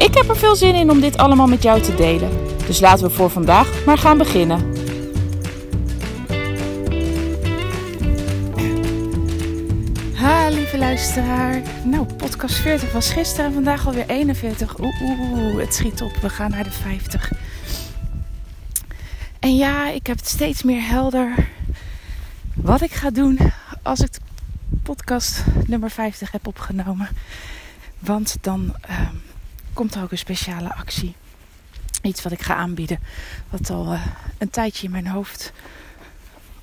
Ik heb er veel zin in om dit allemaal met jou te delen. Dus laten we voor vandaag maar gaan beginnen. Ha, lieve luisteraar. Nou, podcast 40 was gisteren en vandaag alweer 41. Oeh, oeh, het schiet op. We gaan naar de 50. En ja, ik heb het steeds meer helder wat ik ga doen als ik podcast nummer 50 heb opgenomen. Want dan uh, komt er ook een speciale actie. Iets wat ik ga aanbieden. Wat al uh, een tijdje in mijn hoofd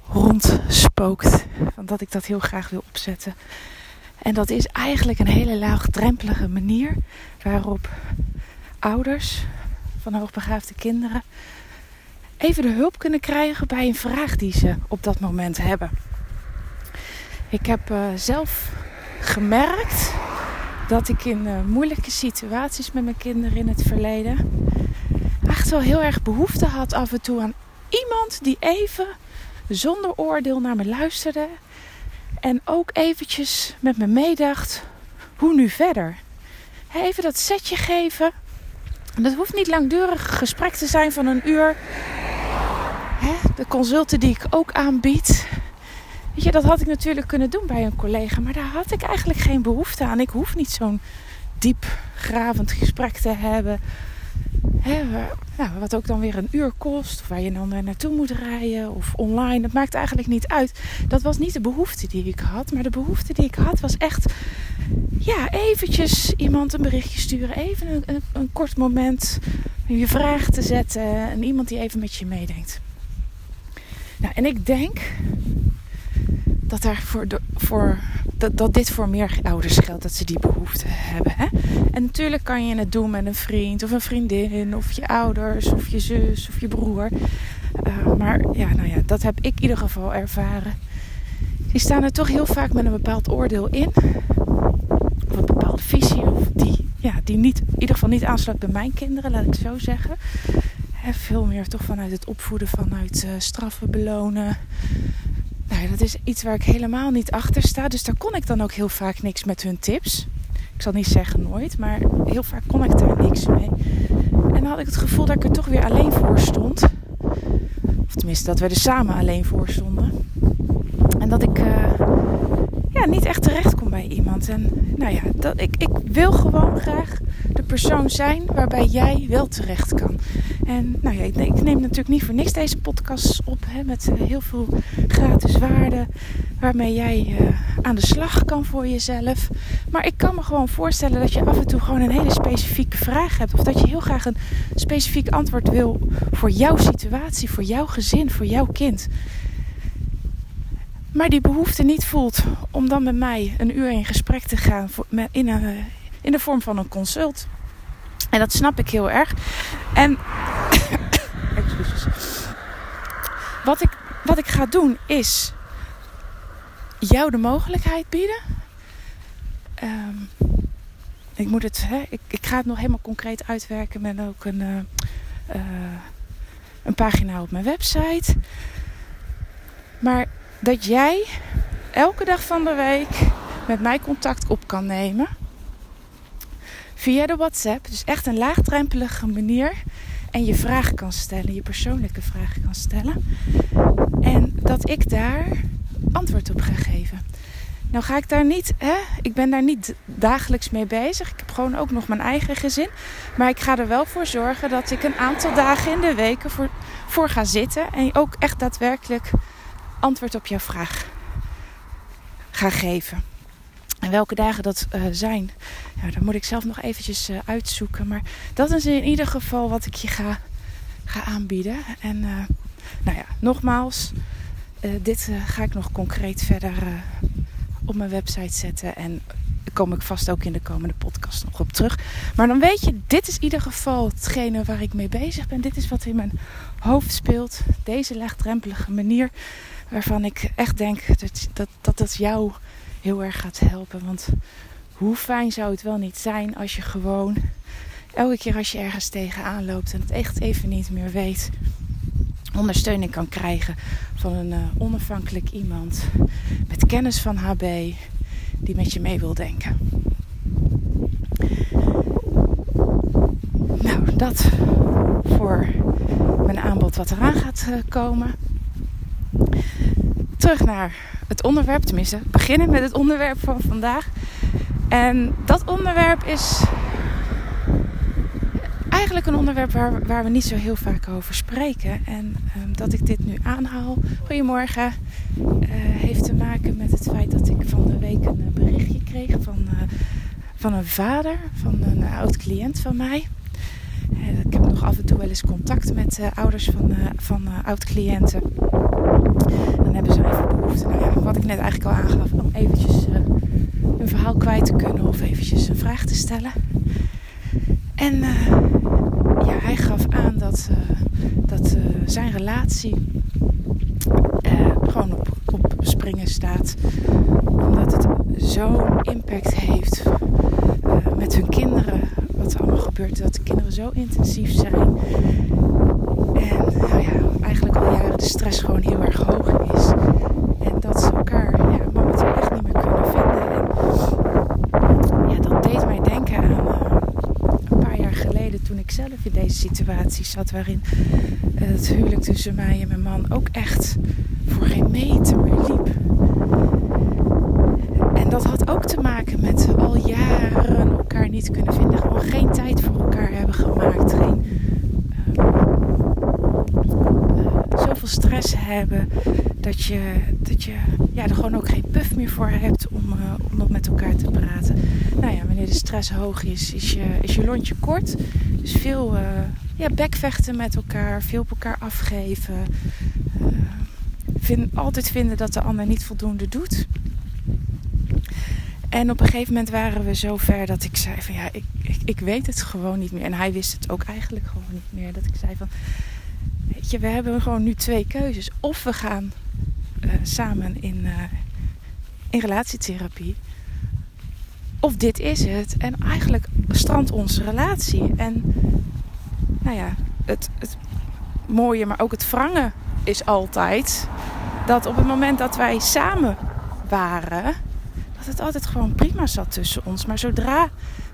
rondspookt. Want dat ik dat heel graag wil opzetten. En dat is eigenlijk een hele laagdrempelige manier waarop ouders van hoogbegaafde kinderen even de hulp kunnen krijgen bij een vraag die ze op dat moment hebben. Ik heb uh, zelf gemerkt dat ik in uh, moeilijke situaties met mijn kinderen in het verleden echt wel heel erg behoefte had af en toe aan iemand die even zonder oordeel naar me luisterde en ook eventjes met me meedacht hoe nu verder. Even dat setje geven. En dat hoeft niet langdurig gesprek te zijn van een uur. De consulten die ik ook aanbied, Weet je, dat had ik natuurlijk kunnen doen bij een collega, maar daar had ik eigenlijk geen behoefte aan. Ik hoef niet zo'n diepgravend gesprek te hebben. Nou, wat ook dan weer een uur kost, of waar je dan naartoe moet rijden, of online. Dat maakt eigenlijk niet uit. Dat was niet de behoefte die ik had, maar de behoefte die ik had was echt, ja, eventjes iemand een berichtje sturen, even een, een, een kort moment, je vraag te zetten en iemand die even met je meedenkt. Nou, en ik denk dat, daar voor, voor, dat, dat dit voor meer ouders geldt, dat ze die behoefte hebben. Hè? En natuurlijk kan je het doen met een vriend of een vriendin, of je ouders, of je zus, of je broer. Uh, maar ja, nou ja, dat heb ik in ieder geval ervaren. Die staan er toch heel vaak met een bepaald oordeel in. Of een bepaalde visie, of die, ja, die niet, in ieder geval niet aansluit bij mijn kinderen, laat ik zo zeggen. He, veel meer toch vanuit het opvoeden, vanuit uh, straffen, belonen. Nou, dat is iets waar ik helemaal niet achter sta. Dus daar kon ik dan ook heel vaak niks met hun tips. Ik zal niet zeggen nooit, maar heel vaak kon ik daar niks mee. En dan had ik het gevoel dat ik er toch weer alleen voor stond. Of tenminste, dat we er samen alleen voor stonden. En dat ik uh, ja, niet echt terecht kom bij iemand. En nou ja, dat, ik, ik wil gewoon graag de persoon zijn waarbij jij wel terecht kan. En nou ja, ik, neem natuurlijk niet voor niks deze podcast op hè, met eh, heel veel gratis waarde waarmee jij uh, aan de slag kan voor jezelf. Maar ik kan me gewoon voorstellen dat je af en toe gewoon een hele specifieke vraag hebt of dat je heel graag een specifiek antwoord wil voor jouw situatie, voor jouw gezin, voor jouw kind. Maar die behoefte niet voelt om dan met mij een uur in gesprek te gaan in, een, in de vorm van een consult. En dat snap ik heel erg. En wat ik, wat ik ga doen is jou de mogelijkheid bieden. Um, ik moet het, hè, ik, ik, ga het nog helemaal concreet uitwerken met ook een, uh, uh, een pagina op mijn website. Maar dat jij elke dag van de week met mij contact op kan nemen via de WhatsApp. Dus echt een laagdrempelige manier. En je vraag kan stellen, je persoonlijke vraag kan stellen. En dat ik daar antwoord op ga geven. Nou ga ik daar niet, hè, ik ben daar niet dagelijks mee bezig. Ik heb gewoon ook nog mijn eigen gezin. Maar ik ga er wel voor zorgen dat ik een aantal dagen in de weken voor, voor ga zitten. En ook echt daadwerkelijk antwoord op jouw vraag ga geven. En welke dagen dat uh, zijn, ja, dat moet ik zelf nog eventjes uh, uitzoeken. Maar dat is in ieder geval wat ik je ga, ga aanbieden. En uh, nou ja, nogmaals, dit ga ik nog concreet verder op mijn website zetten. En kom ik vast ook in de komende podcast nog op terug. Maar dan weet je, dit is in ieder geval hetgene waar ik mee bezig ben. Dit is wat in mijn hoofd speelt. Deze laagdrempelige manier waarvan ik echt denk dat dat, dat, dat jou heel erg gaat helpen. Want hoe fijn zou het wel niet zijn als je gewoon elke keer als je ergens tegenaan loopt en het echt even niet meer weet, ondersteuning kan krijgen van een uh, onafhankelijk iemand met kennis van HB die met je mee wil denken. Nou, dat voor mijn aanbod wat eraan gaat uh, komen. Terug naar het onderwerp, tenminste beginnen met het onderwerp van vandaag. En dat onderwerp is eigenlijk een onderwerp waar, waar we niet zo heel vaak over spreken. En um, dat ik dit nu aanhaal, goedemorgen, uh, heeft te maken met het feit dat ik van de week een berichtje kreeg van, uh, van een vader, van een oud cliënt van mij. Uh, ik heb nog af en toe wel eens contact met ouders van, van oud cliënten. Dan hebben ze even behoefte, nou ja, wat ik net eigenlijk al aangaf, om eventjes een verhaal kwijt te kunnen of eventjes een vraag te stellen. En uh, ja, hij gaf aan dat, uh, dat uh, zijn relatie gewoon op, op springen staat. Omdat het zo'n impact heeft met hun kinderen. Wat er allemaal gebeurt. Dat de kinderen zo intensief zijn. En nou ja, eigenlijk al jaren de stress gewoon heel erg hoog is. En dat ze elkaar ja, momenteel echt niet meer kunnen vinden. En ja, dat deed mij denken aan geleden toen ik zelf in deze situatie zat. Waarin eh, het huwelijk tussen mij en mijn man ook echt voor geen meter meer liep. En dat had ook te maken met al jaren elkaar niet kunnen vinden. Gewoon geen tijd voor elkaar hebben gemaakt. Geen, uh, uh, zoveel stress hebben dat je, dat je ja, er gewoon ook geen puff meer voor hebt om, om nog met elkaar te praten. Nou ja, wanneer de stress hoog is, is je, is je lontje kort. Dus veel uh, ja, bekvechten met elkaar, veel op elkaar afgeven. Uh, vind, altijd vinden dat de ander niet voldoende doet. En op een gegeven moment waren we zo ver dat ik zei van ja, ik, ik, ik weet het gewoon niet meer. En hij wist het ook eigenlijk gewoon niet meer. Dat ik zei van, weet je, we hebben gewoon nu twee keuzes. Of we gaan uh, samen in, in relatietherapie. Of dit is het. En eigenlijk strandt onze relatie. En nou ja, het, het mooie, maar ook het wrange is altijd dat op het moment dat wij samen waren, dat het altijd gewoon prima zat tussen ons. Maar zodra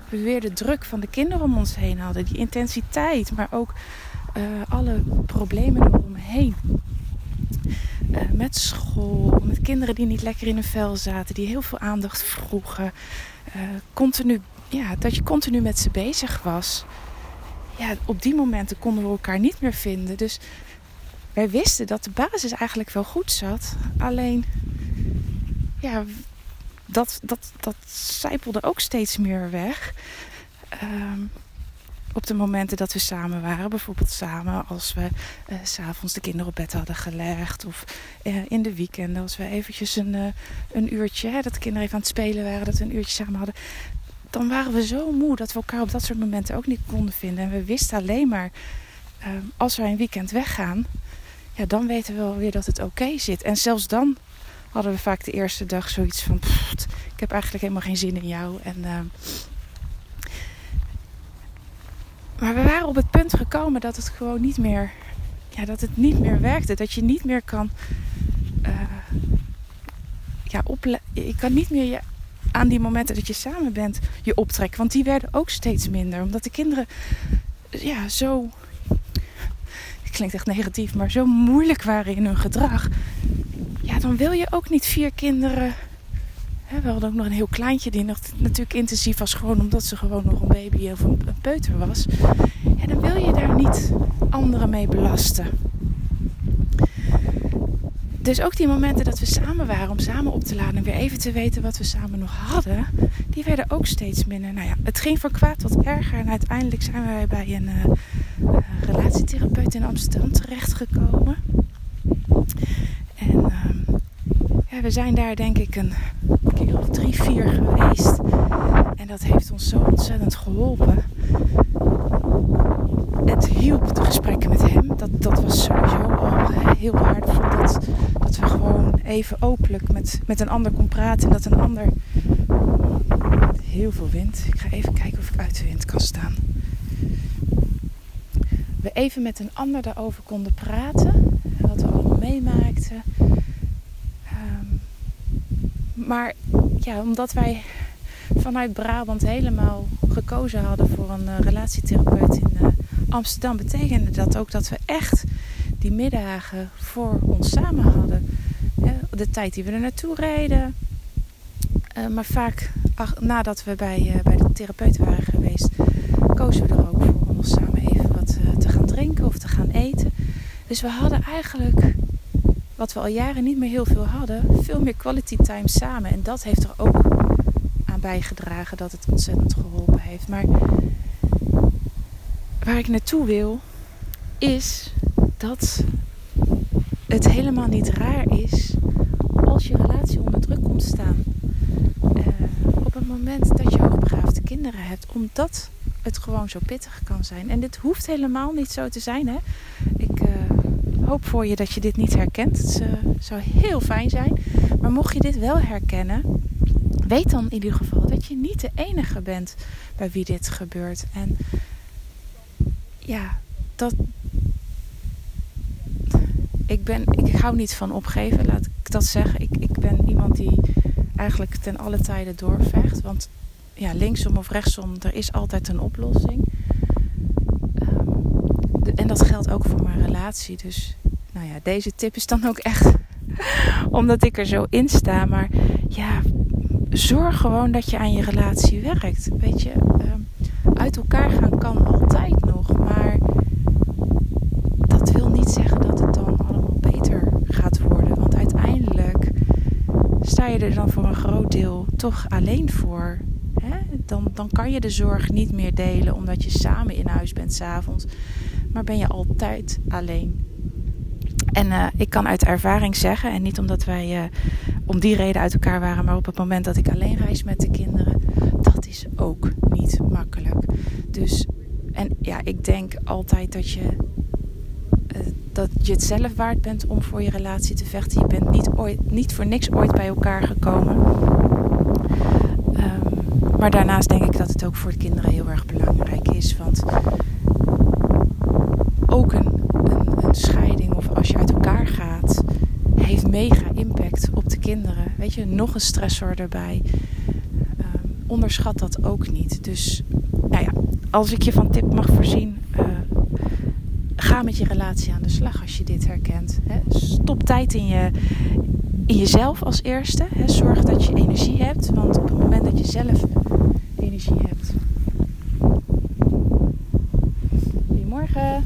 we weer de druk van de kinderen om ons heen hadden, die intensiteit, maar ook uh, alle problemen eromheen, uh, met school, met kinderen die niet lekker in hun vel zaten, die heel veel aandacht vroegen. Uh, continu, ja, dat je continu met ze bezig was. Ja, op die momenten konden we elkaar niet meer vinden. Dus wij wisten dat de basis eigenlijk wel goed zat. Alleen, ja, dat, dat, dat zijpelde ook steeds meer weg. Uh, op de momenten dat we samen waren. Bijvoorbeeld samen als we uh, s'avonds de kinderen op bed hadden gelegd. Of uh, in de weekenden als we eventjes een, uh, een uurtje, hè, dat de kinderen even aan het spelen waren, dat we een uurtje samen hadden. Dan waren we zo moe dat we elkaar op dat soort momenten ook niet konden vinden. En we wisten alleen maar, als wij een weekend weggaan, ja, dan weten we wel weer dat het oké zit. En zelfs dan hadden we vaak de eerste dag zoiets van, ik heb eigenlijk helemaal geen zin in jou. En Maar we waren op het punt gekomen dat het gewoon niet meer, ja, dat het niet meer werkte. Dat je niet meer kan, uh, ja, je kan niet meer je, aan die momenten dat je samen bent je optrekken. Want die werden ook steeds minder. Omdat de kinderen, ja, zo, het klinkt echt negatief, maar zo moeilijk waren in hun gedrag. Ja, dan wil je ook niet vier kinderen we hadden ook nog een heel kleintje die nog natuurlijk intensief was. Gewoon omdat ze gewoon nog een baby of een, peuter was. Ja, dan wil je daar niet anderen mee belasten. Dus ook die momenten dat we samen waren om samen op te laden en weer even te weten wat we samen nog hadden, die werden ook steeds minder. Nou ja, het ging voor kwaad wat erger en uiteindelijk zijn wij bij een uh, uh, relatietherapeut in Amsterdam terechtgekomen. En uh, ja, we zijn daar denk ik een een keer of drie, vier geweest. En dat heeft ons zo ontzettend geholpen. Het hielp de gesprekken met hem. Dat, dat was sowieso al heel waardevol. Dat, dat we gewoon even openlijk met, met een ander kon praten. En dat een ander. Heel veel wind. Ik ga even kijken of ik uit de wind kan staan. We even met een ander daarover konden praten. Wat we allemaal meemaakten. Maar ja, omdat wij vanuit Brabant helemaal gekozen hadden voor een uh, relatietherapeut in uh, Amsterdam, betekende dat ook dat we echt die middagen voor ons samen hadden. de tijd die we er naartoe reden. Uh, maar vaak nadat we bij, bij de therapeut waren geweest, kozen we er ook voor om ons samen even wat te gaan drinken of te gaan eten. Dus we hadden eigenlijk wat we al jaren niet meer heel veel hadden, veel meer quality time samen. En dat heeft er ook aan bijgedragen dat het ontzettend geholpen heeft. Maar waar ik naartoe wil, is dat het helemaal niet raar is als je relatie onder druk komt staan. Uh, op het moment dat je hoogbegaafde kinderen hebt, omdat het gewoon zo pittig kan zijn. En dit hoeft helemaal niet zo te zijn. Hè? Hoop voor je dat je dit niet herkent. Het uh, zou heel fijn zijn. Maar mocht je dit wel herkennen, weet dan in ieder geval dat je niet de enige bent bij wie dit gebeurt. En ja, dat. Ik, ben, ik hou niet van opgeven, laat ik dat zeggen. Ik, ik ben iemand die eigenlijk ten alle tijden doorvecht. Want ja, linksom of rechtsom, er is altijd een oplossing en dat geldt ook voor mijn relatie. Dus nou ja, deze tip is dan ook echt omdat ik er zo in sta. Maar ja, zorg gewoon dat je aan je relatie werkt. Weet je, ehm, uit elkaar gaan kan altijd nog. Maar dat wil niet zeggen dat het dan allemaal beter gaat worden. Want uiteindelijk sta je er dan voor een groot deel toch alleen voor. Dan, dan kan je de zorg niet meer delen omdat je samen in huis bent s'avonds maar ben je altijd alleen. En uh, ik kan uit ervaring zeggen, en niet omdat wij uh, om die reden uit elkaar waren, maar op het moment dat ik alleen reis met de kinderen, dat is ook niet makkelijk. Dus, en ja, ik denk altijd dat je, uh, dat je het zelf waard bent om voor je relatie te vechten. Je bent niet, ooit, niet voor niks ooit bij elkaar gekomen. Um, maar daarnaast denk ik dat het ook voor de kinderen heel erg belangrijk is. Want ook een, een, een, scheiding of als je uit elkaar gaat, heeft mega impact op de kinderen. Weet je, nog een stressor erbij. Um, onderschat dat ook niet. Dus nou ja, als ik je van tip mag voorzien, uh, ga met je relatie aan de slag als je dit herkent. Hè. Stop tijd in, je, in jezelf als eerste. Hè. Zorg dat je energie hebt, want op het moment dat je zelf energie hebt. Goedemorgen.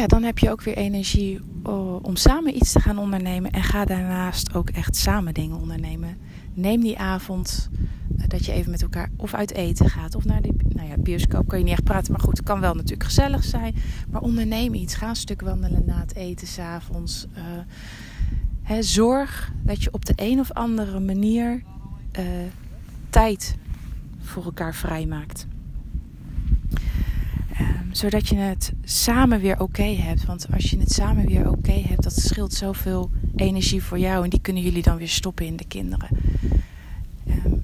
Ja, dan heb je ook weer energie oh, om samen iets te gaan ondernemen. En ga daarnaast ook echt samen dingen ondernemen. Neem die avond uh, dat je even met elkaar of uit eten gaat. Of naar de nou ja, bioscoop kan je niet echt praten. Maar goed, het kan wel natuurlijk gezellig zijn. Maar onderneem iets. Ga een stuk wandelen na het eten s'avonds. Uh, zorg dat je op de een of andere manier tijd voor elkaar vrijmaakt. Zodat je het samen weer oké hebt. Want als je het samen weer oké hebt, dat scheelt zoveel energie voor jou. En die kunnen jullie dan weer stoppen in de kinderen. Um,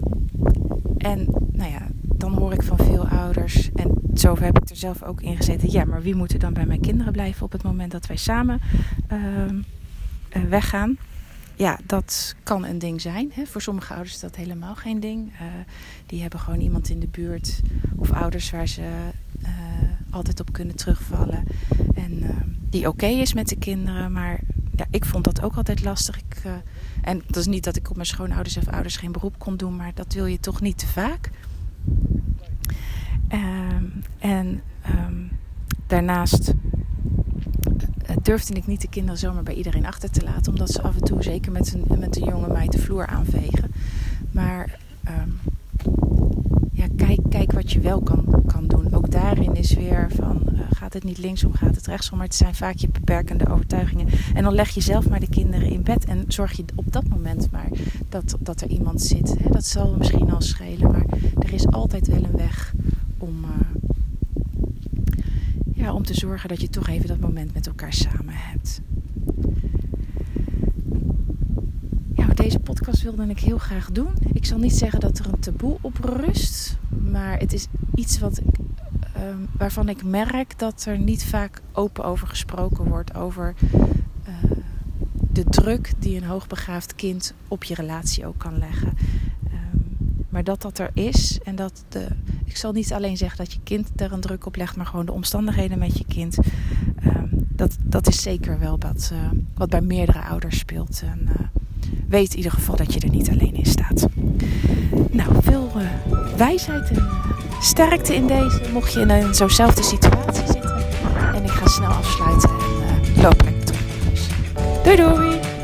en nou ja, dan hoor ik van veel ouders, en zover heb ik er zelf ook in gezeten. Ja, maar wie moet er dan bij mijn kinderen blijven op het moment dat wij samen um, uh, weggaan? ja, dat kan een ding zijn. Hè. Voor sommige ouders is dat helemaal geen ding. Uh, die hebben gewoon iemand in de buurt of ouders waar ze uh, altijd op kunnen terugvallen. En uh, die oké is met de kinderen. Maar ja, ik vond dat ook altijd lastig. Ik, en dat is niet dat ik op mijn schoonouders of ouders geen beroep kon doen, maar dat wil je toch niet te vaak. Ehm, en um, daarnaast durfde ik niet de kinderen zomaar bij iedereen achter te laten. Omdat ze af en toe, zeker met een, met een jonge meid, de vloer aanvegen. Maar ja, kijk, kijk wat wel kan, kan doen. Ook daarin is weer van, uh, gaat het niet linksom, gaat het rechtsom. Maar het zijn vaak je beperkende overtuigingen. En dan leg je zelf maar de kinderen in bed. En zorg je op dat moment maar dat, dat er iemand zit. Hè, dat zal misschien al schelen. Maar er is altijd wel een weg om... Uh, ja, om te zorgen dat je toch even dat moment met elkaar samen hebt. deze podcast wilde ik heel graag doen. Ik zal niet zeggen dat er een taboe op rust, maar het is iets wat ehm, waarvan ik merk dat er niet vaak open over gesproken wordt. Over uh, de druk die een hoogbegaafd kind op je relatie ook kan leggen. Um, maar dat dat er is en dat de. Ik zal niet alleen zeggen dat je kind er een druk op legt, maar gewoon de omstandigheden met je kind. Um, dat, dat is zeker wel wat, uh, wat bij meerdere ouders speelt. En, uh, weet in ieder geval dat je er niet alleen in staat. Nou, veel uh, wijsheid en sterkte in deze. Mocht je in een zo'nzelfde situatie zitten. En ik ga snel afsluiten en uh, loop lekker terug. Doei doei!